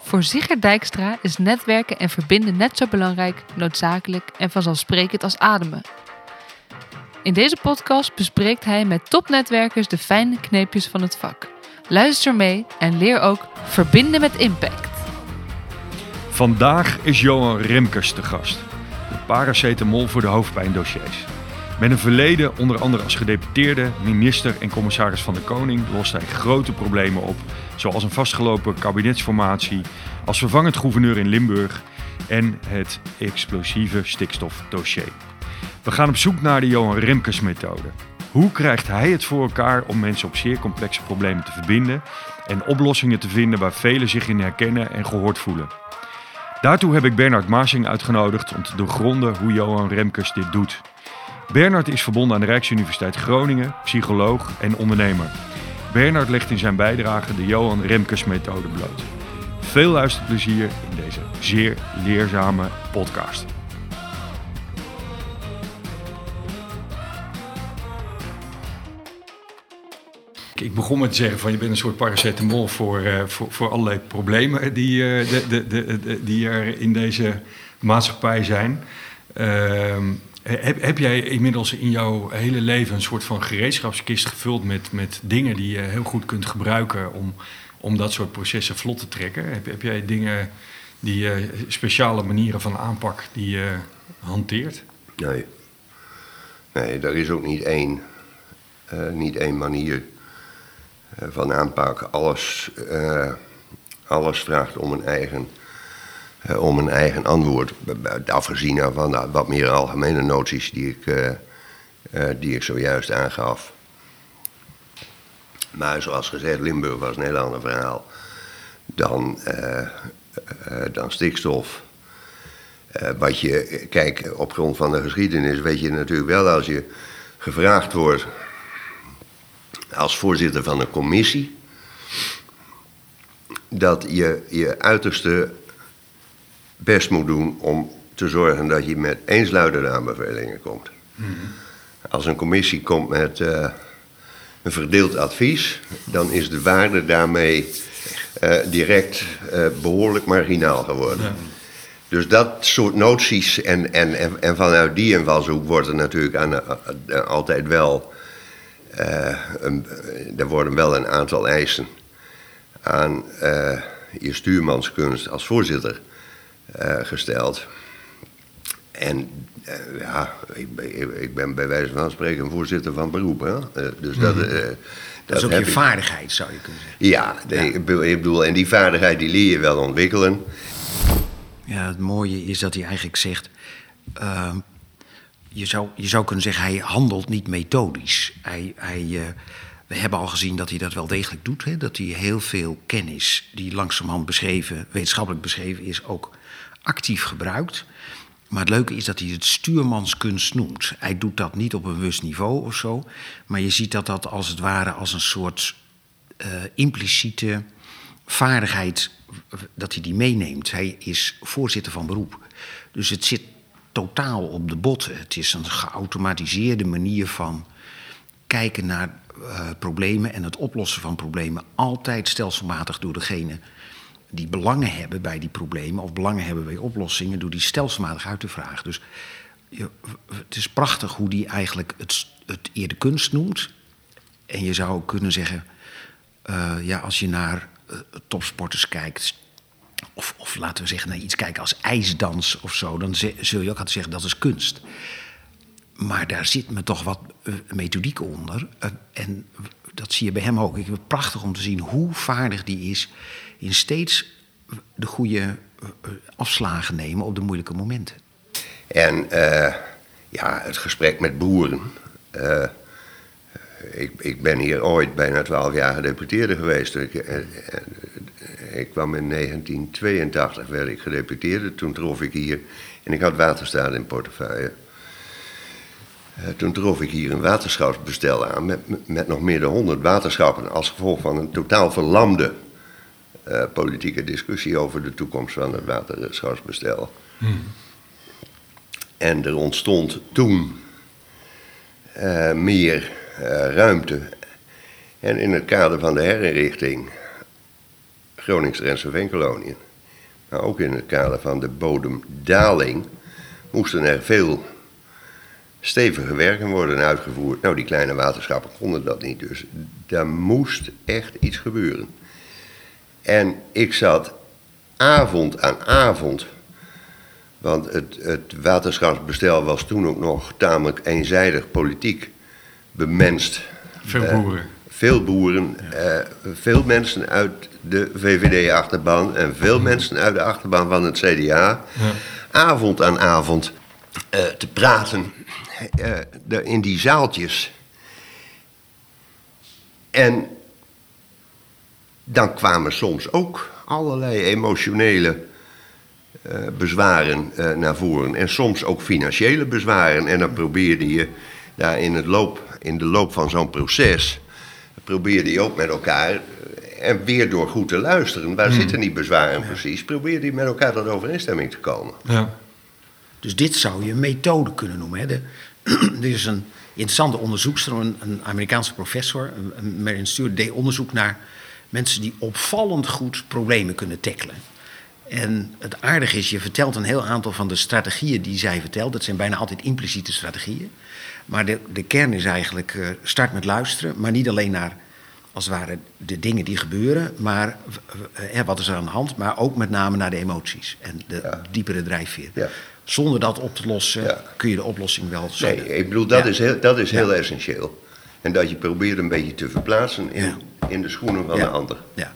Voor Sigrid Dijkstra is netwerken en verbinden net zo belangrijk, noodzakelijk en vanzelfsprekend als ademen. In deze podcast bespreekt hij met topnetwerkers de fijne kneepjes van het vak. Luister mee en leer ook verbinden met impact. Vandaag is Johan Remkes te gast. De paracetamol voor de hoofdpijndossiers. Met een verleden, onder andere als gedeputeerde, minister en commissaris van de Koning, lost hij grote problemen op. Zoals een vastgelopen kabinetsformatie, als vervangend gouverneur in Limburg en het explosieve stikstofdossier. We gaan op zoek naar de Johan Remkes methode. Hoe krijgt hij het voor elkaar om mensen op zeer complexe problemen te verbinden en oplossingen te vinden waar velen zich in herkennen en gehoord voelen? Daartoe heb ik Bernard Maasing uitgenodigd om te doorgronden hoe Johan Remkes dit doet. Bernard is verbonden aan de Rijksuniversiteit Groningen, psycholoog en ondernemer. Bernard legt in zijn bijdrage de Johan Remkes methode bloot. Veel luisterplezier in deze zeer leerzame podcast. Ik begon met te zeggen van je bent een soort paracetamol voor, uh, voor, voor allerlei problemen die, uh, de, de, de, die er in deze maatschappij zijn. Uh, heb, heb jij inmiddels in jouw hele leven een soort van gereedschapskist gevuld met, met dingen die je heel goed kunt gebruiken om, om dat soort processen vlot te trekken? Heb, heb jij dingen, die speciale manieren van aanpak die je hanteert? Nee. Nee, er is ook niet één, niet één manier van aanpak. Alles, uh, alles vraagt om een eigen, om een eigen antwoord. Afgezien van wat meer algemene noties die ik, uh, die ik zojuist aangaf. Maar zoals gezegd, Limburg was een heel ander verhaal dan, dan stikstof. wat je, kijk, op grond van de geschiedenis weet je natuurlijk wel als je gevraagd wordt als voorzitter van een commissie dat je je uiterste best moet doen om te zorgen dat je met eensluidende aanbevelingen komt. Als een commissie komt met uh, een verdeeld advies, dan is de waarde daarmee uh, direct uh, behoorlijk marginaal geworden. Ja. Dus dat soort noties en, en, en, en vanuit die invalshoek wordt er natuurlijk aan, altijd wel een, er worden wel een aantal eisen aan je stuurmanskunst als voorzitter gesteld. En ja, ik ben, ik ben, bij wijze van spreken voorzitter van beroep. Hè? dus dat, mm. dat is ook je vaardigheid, zou je kunnen zeggen. Ja. Ik bedoel, en die vaardigheid die leer je wel ontwikkelen. Ja, het mooie is dat hij eigenlijk zegt je, zou, je zou kunnen zeggen, hij handelt niet methodisch. Hij, hij, uh, we hebben al gezien dat hij dat wel degelijk doet. Hè? Dat hij heel veel kennis die langzamerhand beschreven, wetenschappelijk beschreven is, ook actief gebruikt. Maar het leuke is dat hij het stuurmanskunst noemt. Hij doet dat niet op een bewust niveau of zo. Maar je ziet dat dat als het ware als een soort uh, impliciete vaardigheid, dat hij die meeneemt. Hij is voorzitter van beroep. Dus het zit totaal op de botten. Het is een geautomatiseerde manier van kijken naar uh, problemen en het oplossen van problemen. Altijd stelselmatig door degene die belangen hebben bij die problemen of belangen hebben bij oplossingen, door die stelselmatig uit te vragen. Dus je, het is prachtig hoe die eigenlijk het, het eerder kunst noemt. En je zou kunnen zeggen, uh, ja, als je naar uh, topsporters kijkt, of, of laten we zeggen naar iets kijken als ijsdans of zo, dan zul je ook altijd zeggen dat is kunst. Maar daar zit me toch wat uh, methodiek onder. En dat zie je bij hem ook. Ik vind het prachtig om te zien hoe vaardig die is in steeds de goede uh, afslagen nemen op de moeilijke momenten. En ja, het gesprek met boeren. Ik, ik, ben hier ooit bijna twaalf jaar gedeputeerde geweest. Ik, ik kwam in 1982, werd ik gedeputeerde. Toen trof ik hier, en ik had waterstaat in portefeuille. Toen trof ik hier een waterschapsbestel aan met, met nog meer dan 100 waterschappen. Als gevolg van een totaal verlamde uh, politieke discussie over de toekomst van het waterschapsbestel. Hmm. En er ontstond toen uh, meer ruimte. En in het kader van de herinrichting Gronings-Drentse Veenkoloniën. maar ook in het kader van de bodemdaling, moesten er veel stevige werken worden uitgevoerd. Nou, die kleine waterschappen konden dat niet, dus daar moest echt iets gebeuren. En ik zat avond aan avond, want het, het waterschapsbestel was toen ook nog tamelijk eenzijdig politiek bemenst. Veel Eh, boeren. veel boeren, eh, veel mensen uit de VVD-achterban en veel mensen uit de achterban van het CDA. Ja. Avond aan avond eh, te praten in die zaaltjes. En dan kwamen soms ook allerlei emotionele eh, bezwaren eh, naar voren. En soms ook financiële bezwaren. En dan probeerde je daar in, het loop, in de loop van zo'n proces... probeerde je ook met elkaar... eh, en weer door goed te luisteren, waar zitten die bezwaren precies... probeerde je met elkaar tot overeenstemming te komen. Ja. Dus dit zou je een methode kunnen noemen. Hè? De, er is een interessante onderzoekster, een, een Amerikaanse professor, een- een Marion Stewart, deed onderzoek naar mensen die opvallend goed problemen kunnen tackelen. En het aardige is, je vertelt een heel aantal van de strategieën die zij vertelt. Dat zijn bijna altijd impliciete strategieën. Maar de, de kern is eigenlijk, eh, start met luisteren, maar niet alleen naar als het ware de dingen die gebeuren, maar eh, wat is er aan de hand, maar ook met name naar de emoties en de Ja. diepere drijfveer. Ja. Zonder dat op te lossen Ja. kun je de oplossing wel Nee, zoeken. ik bedoel, dat is heel, dat is heel essentieel. En dat je probeert een beetje te verplaatsen in, in de schoenen van Ja. de ander. Ja.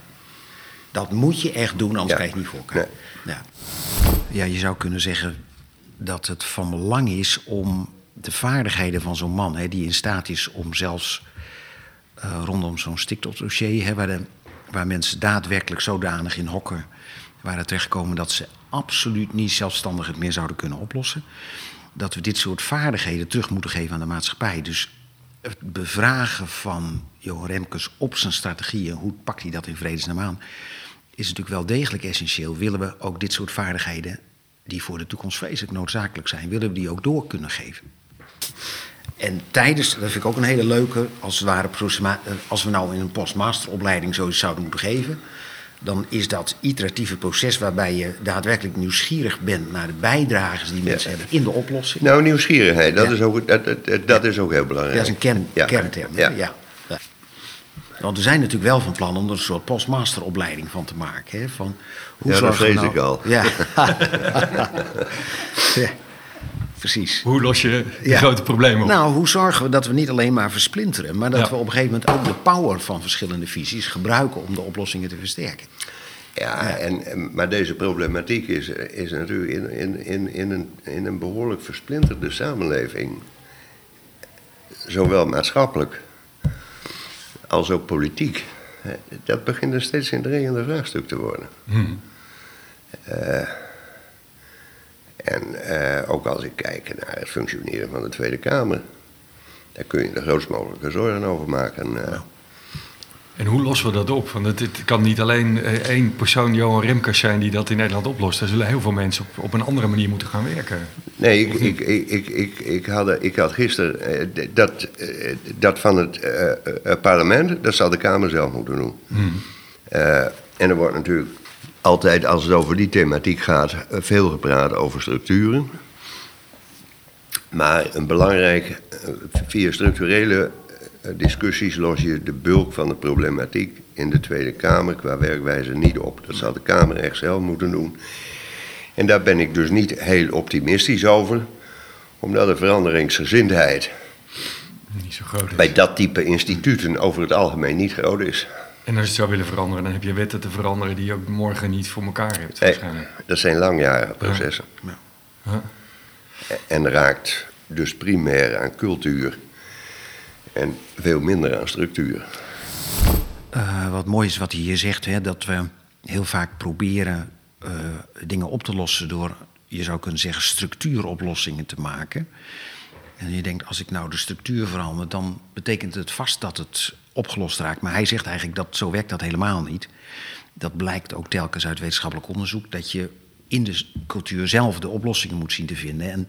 Dat moet je echt doen, anders krijg je niet voor elkaar. Ja. ja, je zou kunnen zeggen dat het van belang is om de vaardigheden van zo'n man, hè, die in staat is om zelfs eh, rondom zo'n stikstofdossier, hè, waar, de, waar mensen daadwerkelijk zodanig in hokken waren terechtgekomen dat ze absoluut niet zelfstandig het meer zouden kunnen oplossen, dat we dit soort vaardigheden terug moeten geven aan de maatschappij. Dus het bevragen van Johan Remkes op zijn strategieën, hoe pakt hij dat in vredesnaam aan, is natuurlijk wel degelijk essentieel. Willen we ook dit soort vaardigheden, die voor de toekomst vreselijk noodzakelijk zijn, willen we die ook door kunnen geven? En tijdens, dat vind ik ook een hele leuke, als, het eh, als we nou in een postmasteropleiding zoiets zouden moeten geven, dan is dat iteratieve proces waarbij je daadwerkelijk nieuwsgierig bent naar de bijdrages die mensen hebben in de oplossing. Nou, nieuwsgierigheid, dat, Ja. is, ook, dat, dat, dat is ook heel belangrijk. Dat is een kern, kernterm. Ja. Want we zijn natuurlijk wel van plan om er een soort postmasteropleiding van te maken. Hè? Van, hoe Ja, dat vrees nou- ik al. Ja. Precies. Hoe los je de Ja. grote problemen op? Nou, hoe zorgen we dat we niet alleen maar versplinteren, maar dat Ja. we op een gegeven moment ook de power van verschillende visies gebruiken om de oplossingen te versterken? Ja, en, maar deze problematiek is, is natuurlijk in, in, in, in, een, in een behoorlijk versplinterde samenleving, zowel maatschappelijk als ook politiek. hè, Dat begint een steeds indringender vraagstuk te worden. Eh, en eh, ook als ik kijk naar het functioneren van de Tweede Kamer, daar kun je de grootst mogelijke zorgen over maken. eh. En hoe lossen we dat op? Want het, het kan niet alleen eh, één persoon, Johan Remkes, zijn die dat in Nederland oplost. Er zullen heel veel mensen op, op een andere manier moeten gaan werken. Nee, ik, ik, ik, ik, ik, had, ik had gisteren dat, dat van het parlement, dat zal de Kamer zelf moeten doen. Eh, en er wordt natuurlijk altijd, als het over die thematiek gaat, veel gepraat over structuren. Maar een belangrijk, eh, via structurele eh, discussies los je de bulk van de problematiek in de Tweede Kamer qua werkwijze niet op. Dat zal de Kamer echt zelf moeten doen. En daar ben ik dus niet heel optimistisch over, omdat de veranderingsgezindheid Niet zo groot is. bij dat type instituten over het algemeen niet groot is. En als je het zou willen veranderen, dan heb je wetten te veranderen die je ook morgen niet voor elkaar hebt. Waarschijnlijk. dat zijn langjarige processen. Ja. En raakt dus primair aan cultuur en veel minder aan structuur. Eh, wat mooi is wat hij hier zegt, hè, dat we heel vaak proberen eh, dingen op te lossen door, je zou kunnen zeggen, structuuroplossingen te maken. En je denkt, als ik nou de structuur verander, dan betekent het vast dat het opgelost raakt. Maar hij zegt eigenlijk dat zo werkt dat helemaal niet. Dat blijkt ook telkens uit wetenschappelijk onderzoek, dat je in de cultuur zelf de oplossingen moet zien te vinden. En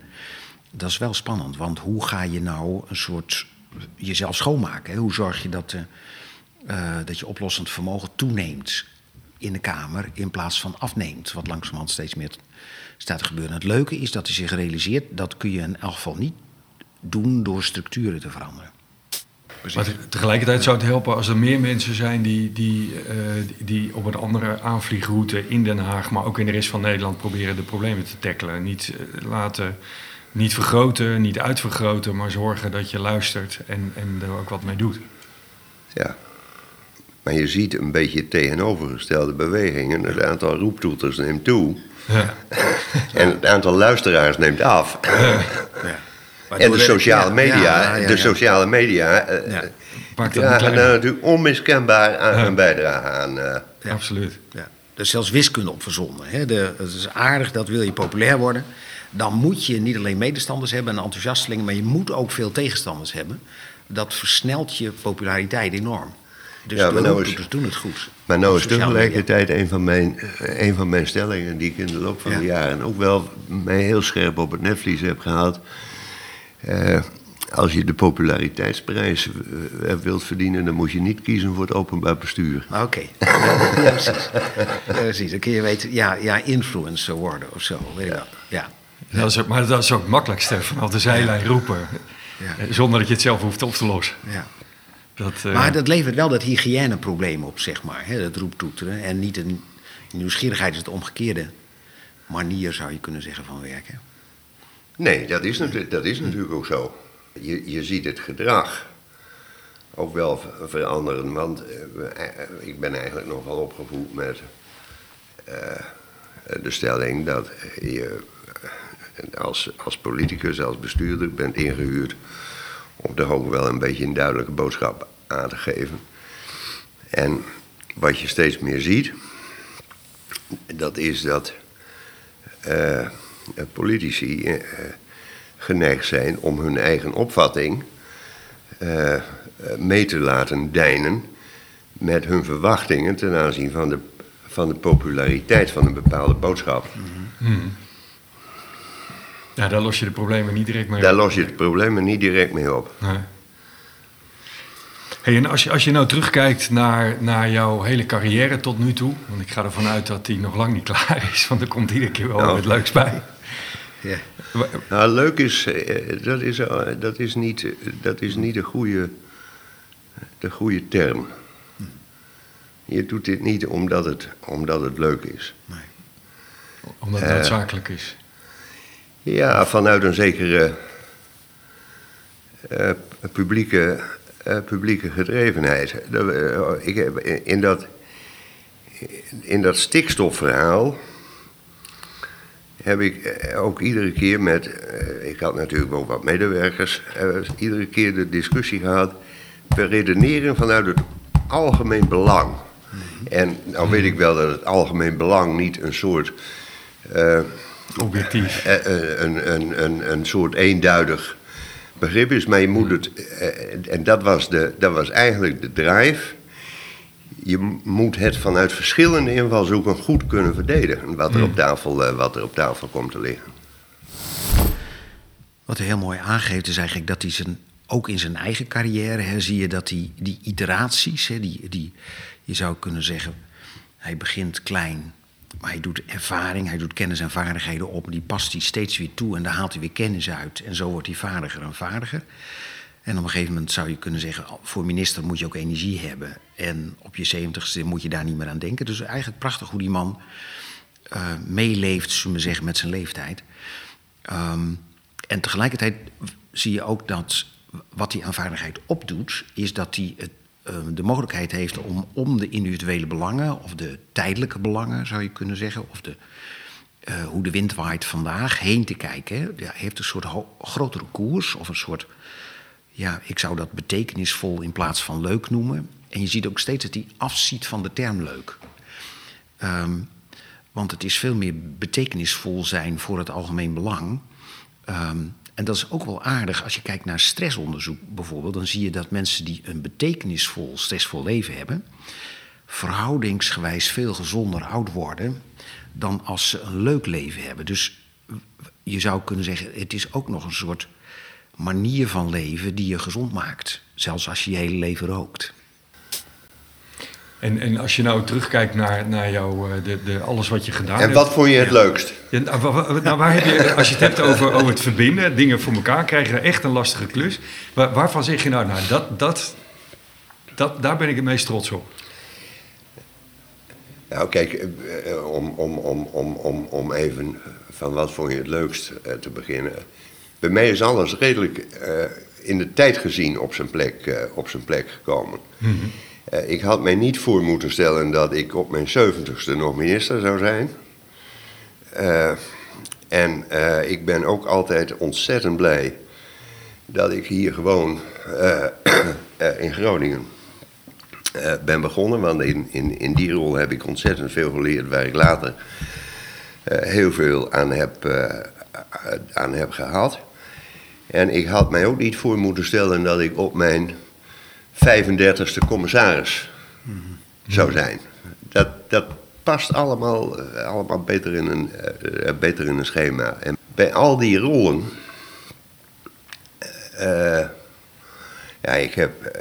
dat is wel spannend, want hoe ga je nou een soort jezelf schoonmaken? Hoe zorg je dat, eh, eh, dat je oplossend vermogen toeneemt in de Kamer in plaats van afneemt. Wat langzamerhand steeds meer staat te gebeuren. Het leuke is dat hij zich realiseert dat kun je in elk geval niet doen door structuren te veranderen. Maar tegelijkertijd zou het helpen als er meer mensen zijn die, die, uh, die op een andere aanvliegroute in Den Haag, maar ook in de rest van Nederland proberen de problemen te tackelen. Niet uh, laten, niet vergroten, niet uitvergroten, maar zorgen dat je luistert en, en er ook wat mee doet. Ja, maar je ziet een beetje tegenovergestelde bewegingen. Het aantal roeptoeters neemt toe. Ja. en het aantal luisteraars neemt af. Ja. En de sociale media, de sociale media uh, dragen daar natuurlijk onmiskenbaar aan hun bijdrage aan. Uh. Absoluut. Ja. Er is zelfs wiskunde op verzonnen. Hè. De, het is aardig dat wil je populair worden. Dan moet je niet alleen medestanders hebben en enthousiastelingen, maar je moet ook veel tegenstanders hebben. Dat versnelt je populariteit enorm. Dus ja, maar nou is, doen het goed. Maar nou is tegelijkertijd een van, mijn, een van mijn stellingen die ik in de loop van de jaren ook wel mij heel scherp op het netvlies heb gehaald. Uh, als je de populariteitsprijs uh, wilt verdienen, dan moet je niet kiezen voor het openbaar bestuur. Oké, okay. ja, precies. Ja, precies. Dan kun je weten, ja, ja influencer worden of zo. Weet je ja. ja. Dat is ook, maar dat is ook het makkelijkste, vanaf de zijlijn roepen. Ja. Zonder dat je het zelf hoeft op te lossen. Ja. Dat, uh... Maar dat levert wel dat hygiëneprobleem op, zeg maar. Hè, dat roeptoeteren. En niet een nieuwsgierigheid is het omgekeerde manier, zou je kunnen zeggen, van werken. Nee, dat is, dat is natuurlijk ook zo. Je, je ziet het gedrag ook wel veranderen. Want eh, eh, ik ben eigenlijk nogal opgevoed met uh, de stelling dat je als, als politicus, als bestuurder bent ingehuurd om toch ook wel een beetje een duidelijke boodschap aan te geven. En wat je steeds meer ziet, dat is dat uh, politici uh, geneigd zijn om hun eigen opvatting mee te laten deinen met hun verwachtingen ten aanzien van de, van de populariteit van een bepaalde boodschap. Mm ja, daar los je de problemen niet direct mee daar op. Daar los je de problemen niet direct mee op. Nee. Hey, en als je, als je nou terugkijkt naar, naar jouw hele carrière tot nu toe, want ik ga ervan uit dat die nog lang niet klaar is, want er komt iedere keer wel nou. wat leuks bij. Ja. Nou, leuk is, eh, dat is, eh, dat is, niet, dat is niet de goede, de goede term. Je doet dit niet omdat het, omdat het leuk is. Nee. Omdat het noodzakelijk is. Ja, vanuit een zekere uh, publieke, uh, publieke gedrevenheid. Uh, ik heb in, dat, in dat stikstofverhaal heb ik ook iedere keer met, ik had natuurlijk ook wat medewerkers, iedere keer de discussie gehad. We redeneren vanuit het algemeen belang. Mhm. En nou weet ik wel dat het algemeen belang niet een soort objectief. Eh, eh, een, een, een, een soort eenduidig begrip is. Maar je moet het, eh, en dat was, de, dat was eigenlijk de drive. Je moet het vanuit verschillende invalshoeken goed kunnen verdedigen. Wat er, hmm. op tafel, wat er op tafel komt te liggen. Wat hij heel mooi aangeeft is eigenlijk dat hij zijn, ook in zijn eigen carrière hè, zie je dat die, die iteraties, hè, die, die, je zou kunnen zeggen, hij begint klein, maar hij doet ervaring, hij doet kennis en vaardigheden op. Die past hij steeds weer toe en daar haalt hij weer kennis uit. En zo wordt hij vaardiger en vaardiger. En op een gegeven moment zou je kunnen zeggen: voor minister moet je ook energie hebben. En op je zeventigste moet je daar niet meer aan denken. Dus eigenlijk prachtig hoe die man uh, meeleeft, zullen we zeggen, met zijn leeftijd. Um, en tegelijkertijd zie je ook dat wat hij aan vaardigheid opdoet, is dat hij het Ehm, de mogelijkheid heeft om om de individuele belangen, of de tijdelijke belangen zou je kunnen zeggen, of de, uh, hoe de wind waait vandaag, heen te kijken. Heeft een soort grotere koers, of een soort, ja, ik zou dat betekenisvol in plaats van leuk noemen. En je ziet ook steeds dat hij afziet van de term leuk. Um, want het is veel meer betekenisvol zijn voor het algemeen belang. Um, en dat is ook wel aardig als je kijkt naar stressonderzoek bijvoorbeeld. Dan zie je dat mensen die een betekenisvol, stressvol leven hebben. verhoudingsgewijs veel gezonder oud worden. dan als ze een leuk leven hebben. Dus je zou kunnen zeggen: het is ook nog een soort manier van leven die je gezond maakt. Zelfs als je je hele leven rookt. En, en als je nou terugkijkt naar, naar jou, eh, de, de, alles wat je gedaan En hebt. wat vond je het leukst? Ja, nou, nou, waar heb je, als je het hebt over, over het verbinden, dingen voor elkaar krijgen, echt een lastige klus. Waar, waarvan zeg je nou, nou dat, dat, dat, daar ben ik het meest trots op. Nou, kijk, eh, eh, om, om, om, om, om, om even van wat vond je het leukst te beginnen. Bij mij is alles redelijk in de tijd gezien op zijn plek, op zijn plek gekomen. Eh, ik had mij niet voor moeten stellen dat ik op mijn zeventigste nog minister zou zijn. Eh, en eh, ik ben ook altijd ontzettend blij dat ik hier gewoon eh, eh, in Groningen eh, ben begonnen. Want in, in, in die rol heb ik ontzettend veel geleerd waar ik later eh, heel veel aan heb, eh, aan heb gehad. En ik had mij ook niet voor moeten stellen dat ik op mijn 35ste commissaris zou zijn. Dat, dat past allemaal, eh, allemaal beter, in een, eh, eh, beter in een schema. En bij al die rollen. ja, ik heb,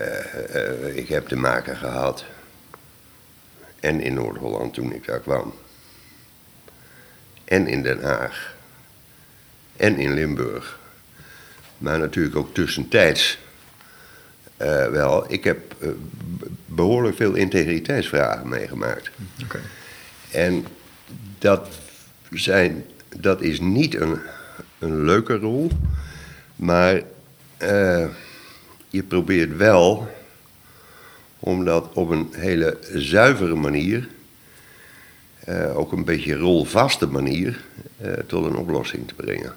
ik heb te maken gehad. En in Noord-Holland toen ik daar kwam. En in Den Haag. En in Limburg. Maar natuurlijk ook tussentijds. Eh, wel, ik heb eh, behoorlijk veel integriteitsvragen meegemaakt. En dat, zijn, dat is niet een, een leuke rol, maar eh, je probeert wel om dat op een hele zuivere manier, ook een beetje rolvaste manier, tot een oplossing te brengen.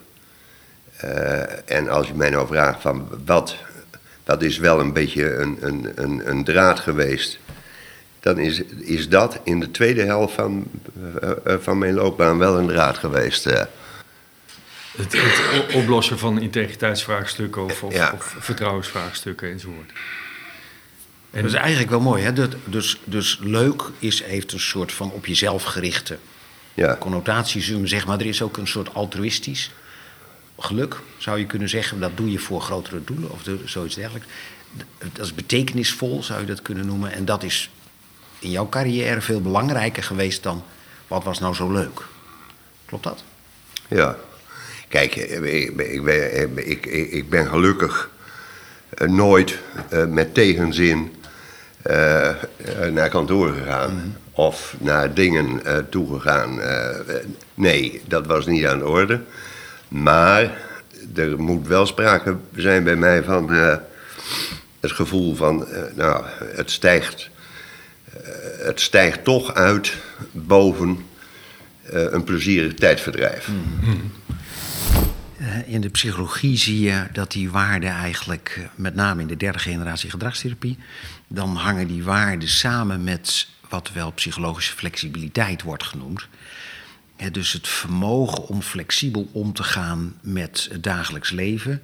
En als je mij nou vraagt van wat, dat is wel een beetje een, een, een, een draad geweest dan is, is dat in de tweede helft van, eh, eh, van mijn loopbaan wel een draad geweest. eh. Het, het oplossen van integriteitsvraagstukken of, of, Ja. of vertrouwensvraagstukken enzovoort. En, Dat is eigenlijk wel mooi, hè? Dat, dus, dus leuk is, heeft een soort van op jezelf gerichte ja. connotatie, zeggen. Maar er is ook een soort altruïstisch geluk, zou je kunnen zeggen. Dat doe je voor grotere doelen of zoiets dergelijks. Dat is betekenisvol, zou je dat kunnen noemen. En dat is in jouw carrière veel belangrijker geweest dan wat was nou zo leuk. Klopt dat? ja. Kijk, eh, ik, ben- ik, ben, eh, ik, ik, ben gelukkig eh, nooit eh, met tegenzin eh, eh, naar kantoor gegaan. Of naar dingen eh, toegegaan. Eh, eh, nee, dat was niet aan de orde. Maar er moet wel sprake zijn bij mij van eh, het gevoel van, eh, nou, het stijgt, eh, het stijgt toch uit boven een plezierig tijdverdrijf. In de psychologie zie je dat die waarden eigenlijk, met name in de derde generatie gedragstherapie, dan hangen die waarden samen met wat wel psychologische flexibiliteit wordt genoemd. Dus het vermogen om flexibel om te gaan met het dagelijks leven,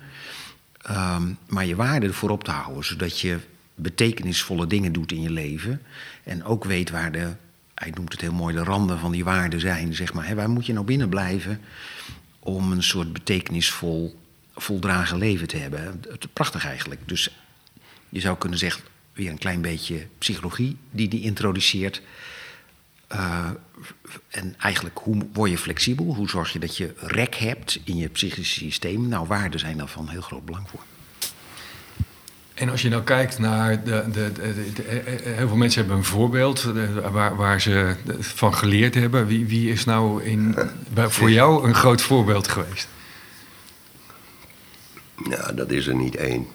ehm, maar je waarden voorop te houden, zodat je betekenisvolle dingen doet in je leven en ook weet waar de, hij noemt het heel mooi, de randen van die waarden zijn. Zeg maar, waar moet je nou binnen blijven? om een soort betekenisvol, voldragen leven te hebben. Prachtig eigenlijk. Dus je zou kunnen zeggen, weer een klein beetje psychologie die die introduceert. Eh, en eigenlijk, hoe word je flexibel? Hoe zorg je dat je rek hebt in je psychische systeem? Nou, waarden zijn daar van heel groot belang voor. en als je nou kijkt naar. De, de, de- de- eh, eh, heel veel mensen hebben een voorbeeld waar, waar ze van geleerd hebben. Wie, wie is nou in, voor jou een groot voorbeeld geweest? Nou, dat is er niet één.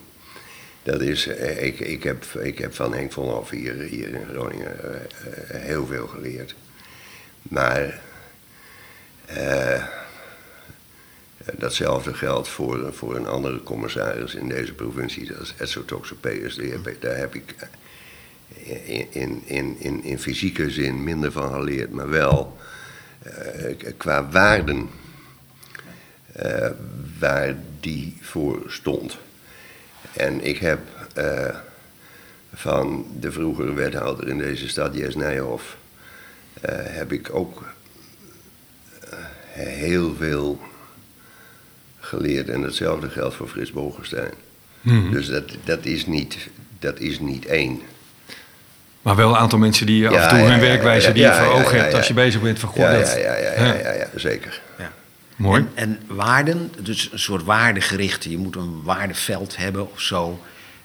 Dat is, eh, ik, ik, heb, ik heb van Henk von Hoff hier, hier in Groningen eh, eh, heel veel geleerd. Maar datzelfde geldt voor, voor een andere commissaris in deze provincie, dat is Edzo Toxopeus. Daar heb ik in, in, in, in, fysieke zin minder van geleerd, maar wel qua waarden waar die voor stond. En ik heb eh, van de vroegere wethouder in deze stad, Jes Nijhoff, eh, heb ik ook eh, heel veel geleerd. En hetzelfde geldt voor Frits Bogenstein. Dus dat, dat, is niet, dat is niet één. Maar wel een aantal mensen die af en toe hun werkwijze die je voor ogen hebt als je bezig bent van... Ja, dat, ja, ja, ja, ja, ja, ja, zeker. Ja. Mooi. En, en waarden, dus een soort waardegerichte. Je moet een waardeveld hebben of zo.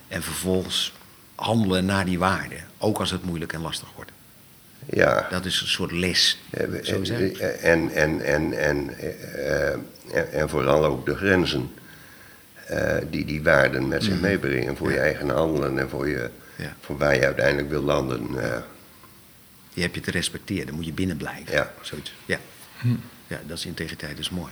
En vervolgens handelen naar die waarden. Ook als het moeilijk en lastig wordt. Ja. Dat is een soort les. Zo is het. En, en, en, en, eh, en, en vooral ook de grenzen eh, die die waarden met zich meebrengen voor je eigen handelen en voor, je, Ja. voor waar je uiteindelijk wil landen. eh. Je hebt je te respecteren, dan moet je binnen blijven. Ja. Zoiets. Ja. Ja, dat is integriteit, dat is mooi.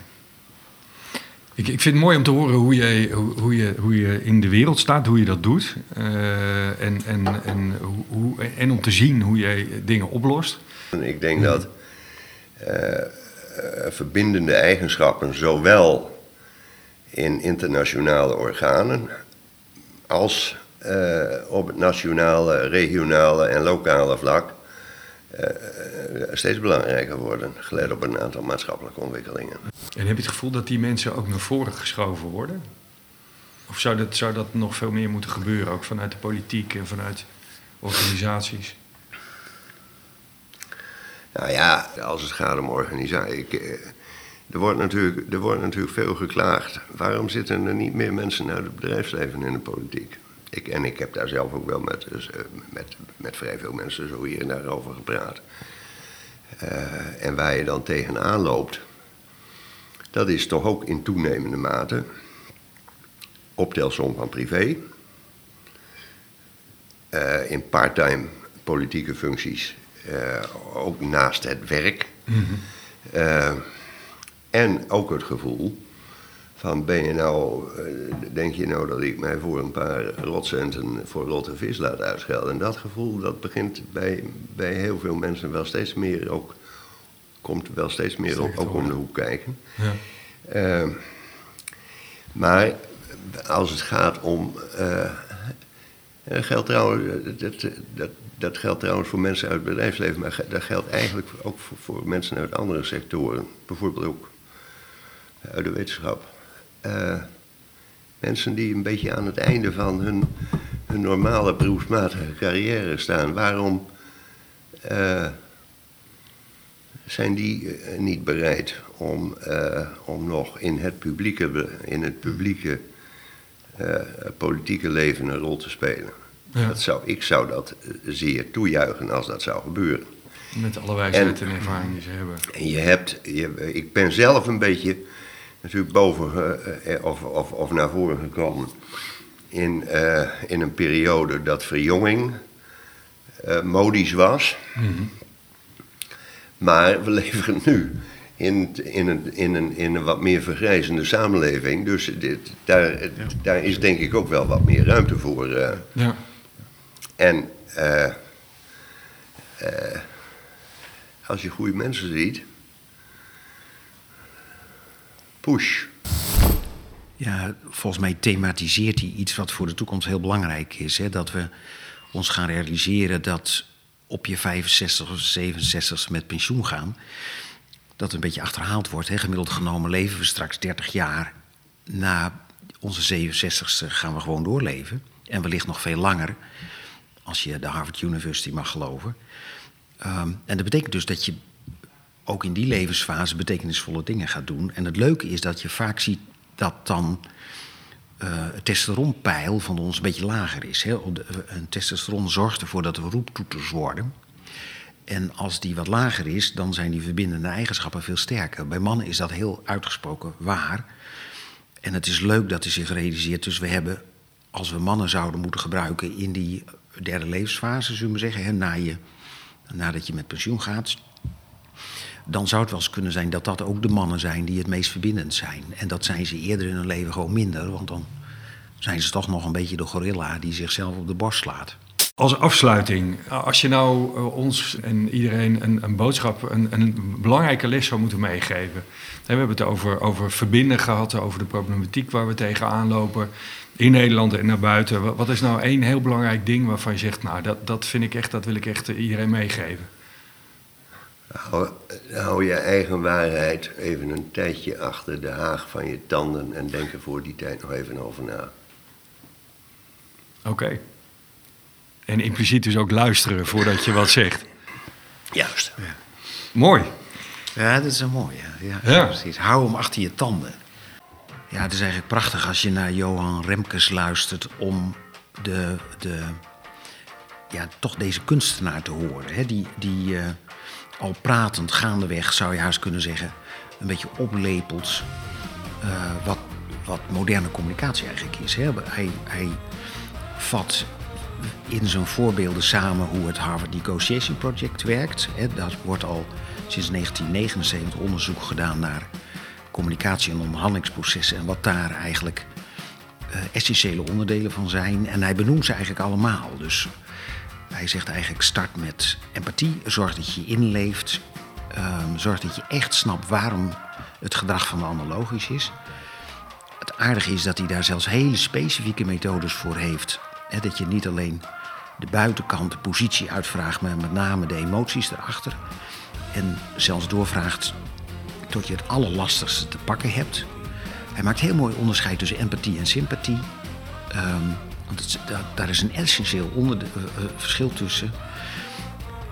Ik, ik vind het mooi om te horen hoe je, hoe, je, hoe je in de wereld staat, hoe je dat doet. Eh, en, en, en, hoe, hoe- en om te zien hoe je dingen oplost. Ik denk dat eh, eh, verbindende eigenschappen zowel in internationale organen als eh, op het nationale, regionale en lokale vlak steeds belangrijker worden, gelet op een aantal maatschappelijke ontwikkelingen. En heb je het gevoel dat die mensen ook naar voren geschoven worden? Of zou dat, zou dat nog veel meer moeten gebeuren, ook vanuit de politiek en vanuit organisaties? Nou ja, als het gaat om organisatie. Eh, er, wordt natuurlijk, er wordt natuurlijk veel geklaagd. Waarom zitten er niet meer mensen uit het bedrijfsleven in de politiek? Ik, en ik heb daar zelf ook wel met, dus, eh, met, met vrij veel mensen zo hier en daar over gepraat. Eh, en waar je dan tegenaan loopt, dat is toch ook in toenemende mate optelsom van privé. Eh, in parttime politieke functies, ook naast het werk. Eh, en ook het gevoel van ben je nou, eh, denk je nou dat ik mij voor een paar rotcenten voor rotte vis laat uitschelden? En dat gevoel dat begint bij, bij heel veel mensen wel steeds meer ook, komt wel steeds meer ook, om de hoek kijken. Ja. Eh, maar als het gaat om. eh, en dat geldt trouwens, dat, dat, dat geldt trouwens voor mensen uit het bedrijfsleven, maar dat geldt eigenlijk ook voor, voor mensen uit andere sectoren. Bijvoorbeeld ook uit de wetenschap. Eh, mensen die een beetje aan het einde van hun, hun normale beroepsmatige carrière staan. Waarom eh, zijn die eh, niet bereid om, om nog in het publieke, in het publieke politieke leven een rol te spelen? Ja. Dat zou, ik zou dat zeer toejuichen als dat zou gebeuren. Met alle wijsheid en, ervaring die ze hebben. En je hebt, je, ik ben zelf een beetje natuurlijk boven eh, eh, of, of, of naar voren gekomen in, eh, in een periode dat verjonging modisch was. Maar we leven nu in, in, een, in, een, in een wat meer vergrijzende samenleving. Dus dit, daar, daar is denk ik ook wel wat meer ruimte voor. Ja. En als je goede mensen ziet, Ja, volgens mij thematiseert hij iets wat voor de toekomst heel belangrijk is. Hè? Dat we ons gaan realiseren dat op je 65 of 67 met pensioen gaan... dat een beetje achterhaald wordt. Hè? Gemiddeld genomen leven we straks 30 jaar. Na onze 67ste gaan we gewoon doorleven. En wellicht nog veel langer, als je de Harvard University mag geloven. Ehm, en dat betekent dus dat je ook in die levensfase betekenisvolle dingen gaat doen. En het leuke is dat je vaak ziet dat dan eh, het testosteronpeil van ons een beetje lager is. Hè? De- Een testosteron zorgt ervoor dat we roeptoeters worden. En als die wat lager is, dan zijn die verbindende eigenschappen veel sterker. Bij mannen is dat heel uitgesproken waar. En het is leuk dat hij zich realiseert. Dus we hebben, als we mannen zouden moeten gebruiken in die derde levensfase, zullen we zeggen, hè, na je, nadat je met pensioen gaat, dan zou het wel eens kunnen zijn dat dat ook de mannen zijn die het meest verbindend zijn. En dat zijn ze eerder in hun leven gewoon minder, want dan zijn ze toch nog een beetje de gorilla die zichzelf op de borst slaat. Als afsluiting, als je nou eh, ons en iedereen een, een boodschap, een, een belangrijke les zou moeten meegeven. We hebben het over, over verbinden gehad, over de problematiek waar we tegenaan lopen in Nederland en naar buiten. Wat, is nou één heel belangrijk ding waarvan je zegt, nou dat, dat vind ik echt, dat wil ik echt eh, iedereen meegeven? Hou, hou je eigen waarheid even een tijdje achter de haag van je tanden en denk er voor die tijd nog even over na. Oké. En impliciet dus ook luisteren voordat je wat zegt. Juist. Ja, Mooi. ja dat is een mooie. Ja, Ja. Precies. Hou hem achter je tanden. Ja, het is eigenlijk prachtig als je naar Johan Remkes luistert om de, de, ja, toch deze kunstenaar te horen. Hè? Die, die eh, al pratend gaandeweg, zou je haast kunnen zeggen, een beetje oplepelt eh, wat, wat moderne communicatie eigenlijk is. Hè? Hij, hij vat in zijn voorbeelden samen hoe het Harvard Negotiation Project werkt. Hè? Daar wordt al sinds 1979 onderzoek gedaan naar communicatie- en onderhandelingsprocessen en wat daar eigenlijk eh, essentiële onderdelen van zijn. En hij benoemt ze eigenlijk allemaal. Dus hij zegt eigenlijk start met empathie, zorg dat je inleeft, ehm, zorg dat je echt snapt waarom het gedrag van de ander logisch is. Het aardige is dat hij daar zelfs hele specifieke methodes voor heeft. Dat je niet alleen de buitenkant, de positie uitvraagt, maar met name de emoties erachter. En zelfs doorvraagt tot je het allerlastigste te pakken hebt. Hij maakt heel mooi onderscheid tussen empathie en sympathie. Ehm, want daar, is een essentieel eh, eh, verschil tussen.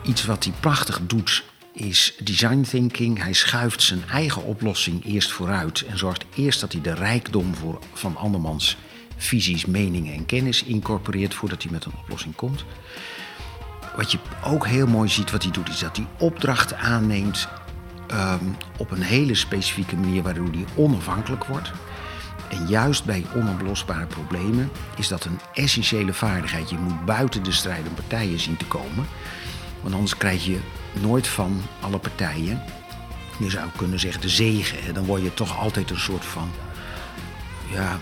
Iets wat hij prachtig doet is design thinking. Hij schuift zijn eigen oplossing eerst vooruit en zorgt eerst dat hij de rijkdom voor, van andermans visies, meningen en kennis incorporeert voordat hij met een oplossing komt. Wat je ook heel mooi ziet wat hij doet, is dat hij opdrachten aanneemt ehm, op een hele specifieke manier waardoor hij onafhankelijk wordt. En juist bij onoplosbare problemen is dat een essentiële vaardigheid. Je moet buiten de strijdende partijen zien te komen. Want anders krijg je nooit van alle partijen, je zou kunnen zeggen de zegen. Dan word je toch altijd een soort van, ja,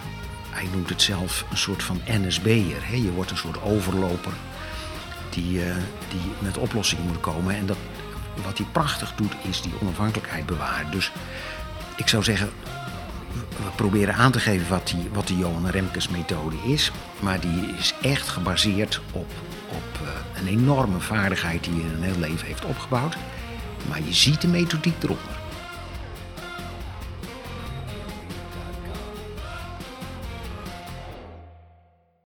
hij noemt het zelf een soort van NSB'er. Je wordt een soort overloper die, eh, die met oplossingen moet komen. En dat, wat hij prachtig doet, is die onafhankelijkheid bewaren. Dus ik zou zeggen, we proberen aan te geven wat, die, wat de Johan Remkes methode is. Maar die is echt gebaseerd op, op eh, een enorme vaardigheid die in een heel leven heeft opgebouwd. Maar je ziet de methodiek eronder.